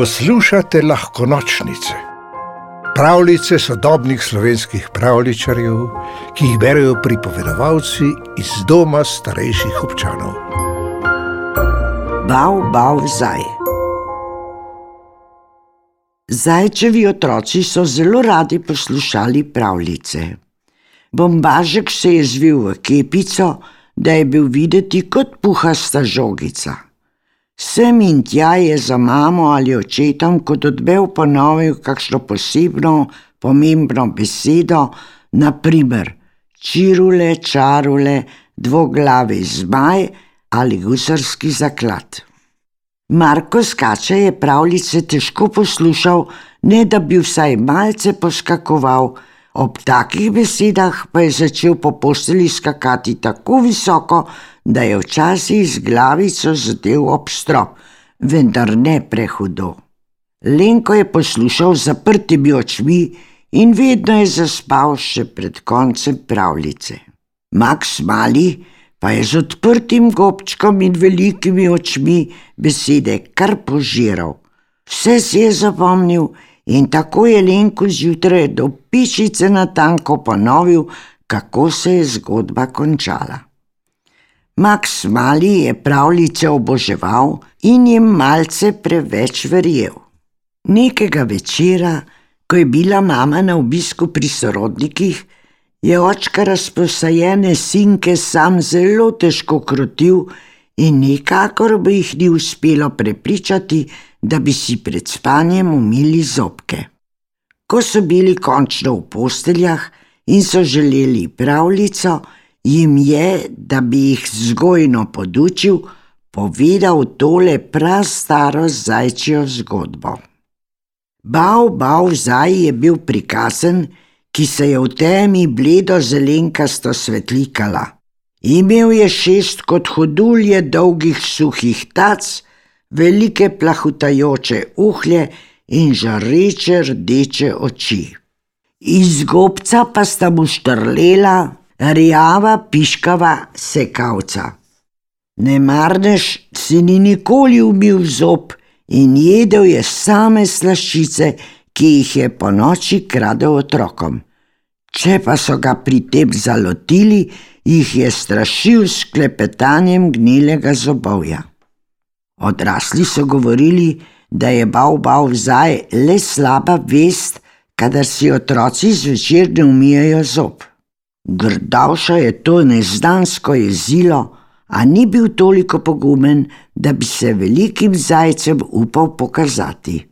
Poslušate lahko nočnice, pravljice sodobnih slovenskih pravličarjev, ki jih berijo pripovedovalci iz doma starejših občanov. Bav, bav, zaj. Zajčevi otroci so zelo radi poslušali pravljice. Bombažek se je zvil v kepico, da je bil videti kot puhasta žogica. Sem in tja je za mamo ali očetom kot odbel ponovil kakšno posebno, pomembno besedo, naprimer čirule, čarule, dvoglavi zmaj ali gusarski zaklad. Marko Skače je pravljice težko poslušal, ne da bi vsaj malce poskakoval, ob takih besedah pa je začel po posteli skakati tako visoko, da je včasih z glavico zadev ob strop, vendar ne prehudo. Lenko je poslušal z zaprtimi očmi in vedno je zaspal še pred koncem pravljice. Max Mali pa je z odprtim gobčkom in velikimi očmi besede kar požiral. Vse si je zapomnil in tako je Lenko zjutraj do pišice na tanko ponovil, kako se je zgodba končala. Max Mali je pravljice oboževal in jim malce preveč verjel. Nekega večera, ko je bila mama na obisku pri sorodnikih, je očka razposajene sinke sam zelo težko krotil in nikakor bi jih ni uspelo prepričati, da bi si pred spanjem umili zobke. Ko so bili končno v posteljah in so želeli pravljico, jim je, da bi jih zgojno podučil, povedal tole prastaro zajčjo zgodbo. Bav, bav, zaj je bil prikazen, ki se je v temi bledo zelenkasto svetlikala. Imel je šest kot hodulje dolgih suhih tac, velike plahutajoče uhlje in žareče rdeče oči. Iz gobca pa sta mu štrlela rjava piškava sekavca. Nemarnež si ni nikoli umil zob in jedel je same slaščice, ki jih je po noči kradel otrokom. Če pa so ga pri tem zalotili, jih je strašil s klepetanjem gnilega zobovja. Odrasli so govorili, da je bav bav zdaj le slaba vest, kadar si otroci zvečer ne umijajo zob. Grdavša je to nezdansko jezilo, a ni bil toliko pogumen, da bi se velikim zajcem upal pokazati.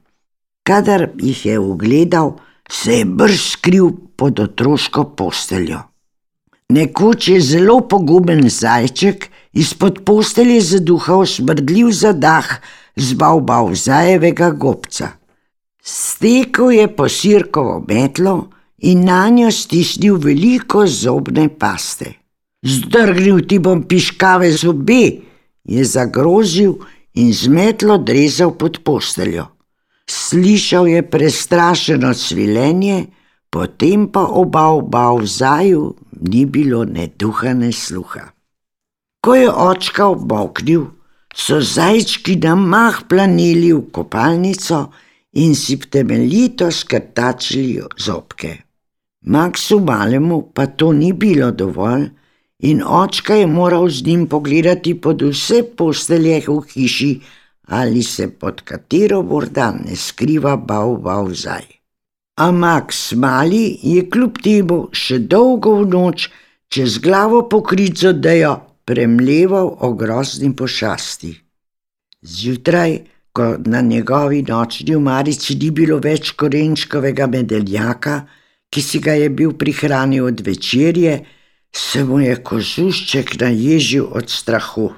Kadar jih je ugledal, se je brž skril pod otroško posteljo. Nekoč je zelo pogumen zajček izpod postelje zaduhal smrdljiv zadah z bavbav zajevega gobca. Stekel je po sirkovo metlo in na njo stisnil veliko zobne paste. Zdrgnil ti bom piškave zobe, je zagrozil in z metlo drezal pod posteljo. Slišal je prestrašeno svilenje, potem pa oba oba v zaju ni bilo ne duha, ne sluha. Ko je očka oboknil, so zajčki na mah planili v kopalnico in si temeljito skrtačili zobke. Maksu malemu pa to ni bilo dovolj in očka je moral z njim pogledati pod vse postelje v hiši, ali se pod katero morda ne skriva bav bav zaj. A Max mali je kljub temu še dolgo v noč čez glavo pokrit z odejo premleval o grozni pošasti. Zjutraj, ko na njegovi nočni umarici ni bilo več korenčkovega medeljaka, ki si ga je bil prihranil od večerje, se mu je kožušček naježil od strahu.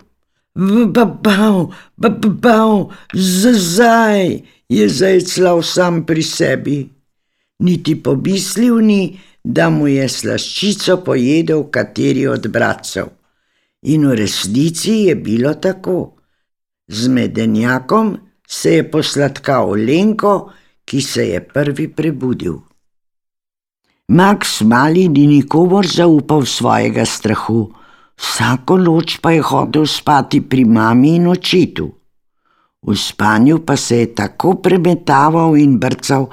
Babav, babav, zazaj, je zajclal sam pri sebi. Niti pomislil ni, da mu je slaščico pojedel kateri od bratcev. In v resnici je bilo tako. Z medenjakom se je posladkal Lenko, ki se je prvi prebudil. Max Mali ni nikomor zaupal svojega strahu, vsako noč pa je hodil spati pri mami in očitu. V spanju pa se je tako premetaval in brcal,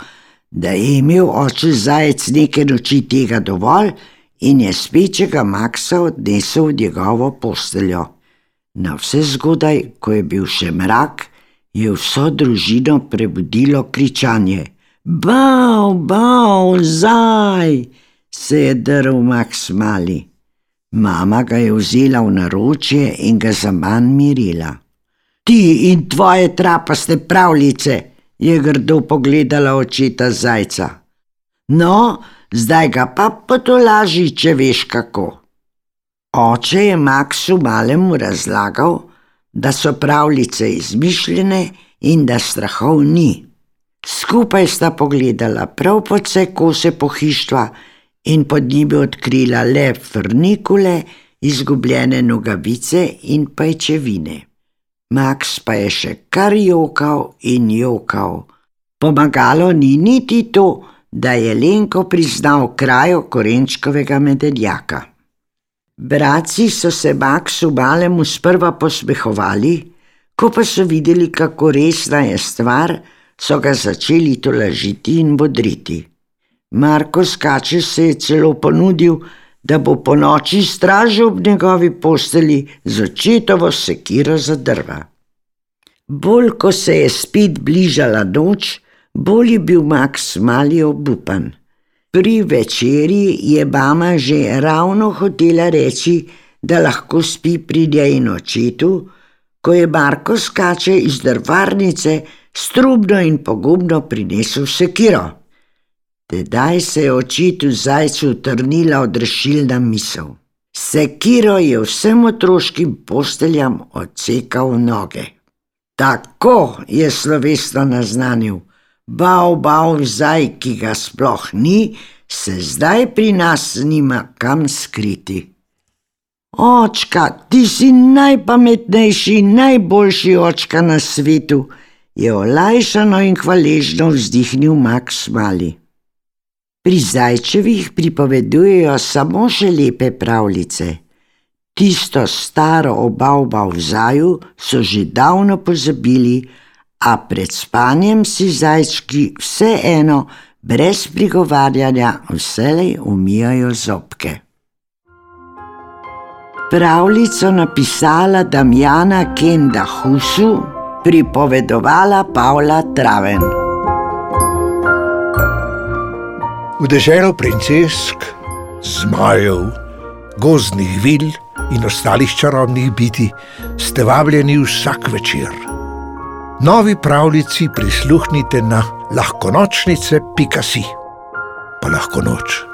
da je imel oče zajec nekaj noči tega dovolj in je spečega Maksa odnesel v njegovo posteljo. Na vse zgodaj, ko je bil še mrak, je vso družino prebudilo kričanje: Bav, bav, zaj! se je drl Maks mali. Mama ga je vzela v naročje in ga za manj mirila. Ti in tvoje trapaste pravljice, je grdo pogledala očeta zajca. No, zdaj ga pa potolaži, če veš kako. Oče je Maksu malemu razlagal, da so pravljice izmišljene in da strahov ni. Skupaj sta pogledala prav po vse kose pohištva in pod njimi odkrila le frnikule, izgubljene nogavice in pajčevine. Max pa je še kar jokal in jokal. Pomagalo ni niti to, da je Lenko priznal krajo korenčkovega medeljaka. Bratci so se Maxu malemu sprva posmehovali, ko pa so videli, kako resna je stvar, so ga začeli tolažiti in bodriti. Marko Skače se je celo ponudil, da bo po noči stražil ob njegovi posteli z očetovo sekiro za drva. Bolj ko se je spet bližala noč, bolj je bil Max mali obupan. Pri večerji je mama že ravno hotela reči, da lahko spi pri njej in očetu, ko je Marko skače iz drvarnice strubno in pogumno prinesel sekiro. Tedaj se je očitu zajcu utrnila odrešilna misel. Sekiro je vsem otroškim posteljam odsekal noge. Tako je slovesno naznanil, bav, bav, zaj, ki ga sploh ni, se zdaj pri nas nima kam skriti. Očka, ti si najpametnejši, najboljši očka na svetu, je olajšano in hvaležno vzdihnil Max Mali. Pri zajčevih pripovedujejo samo še lepe pravljice. Tisto staro obalba v zaju so že davno pozabili, a pred spanjem si zajčki vseeno, brez prigovarjanja, vselej umijajo zobke. Pravljico napisala Damjana Kenda Husu, pripovedovala Pavla Traven. V deželo princesk, zmajev, gozdnih vil in ostalih čarobnih biti ste vabljeni vsak večer. Novi pravljici prisluhnite na lahkonočnice.si, pa lahko noč.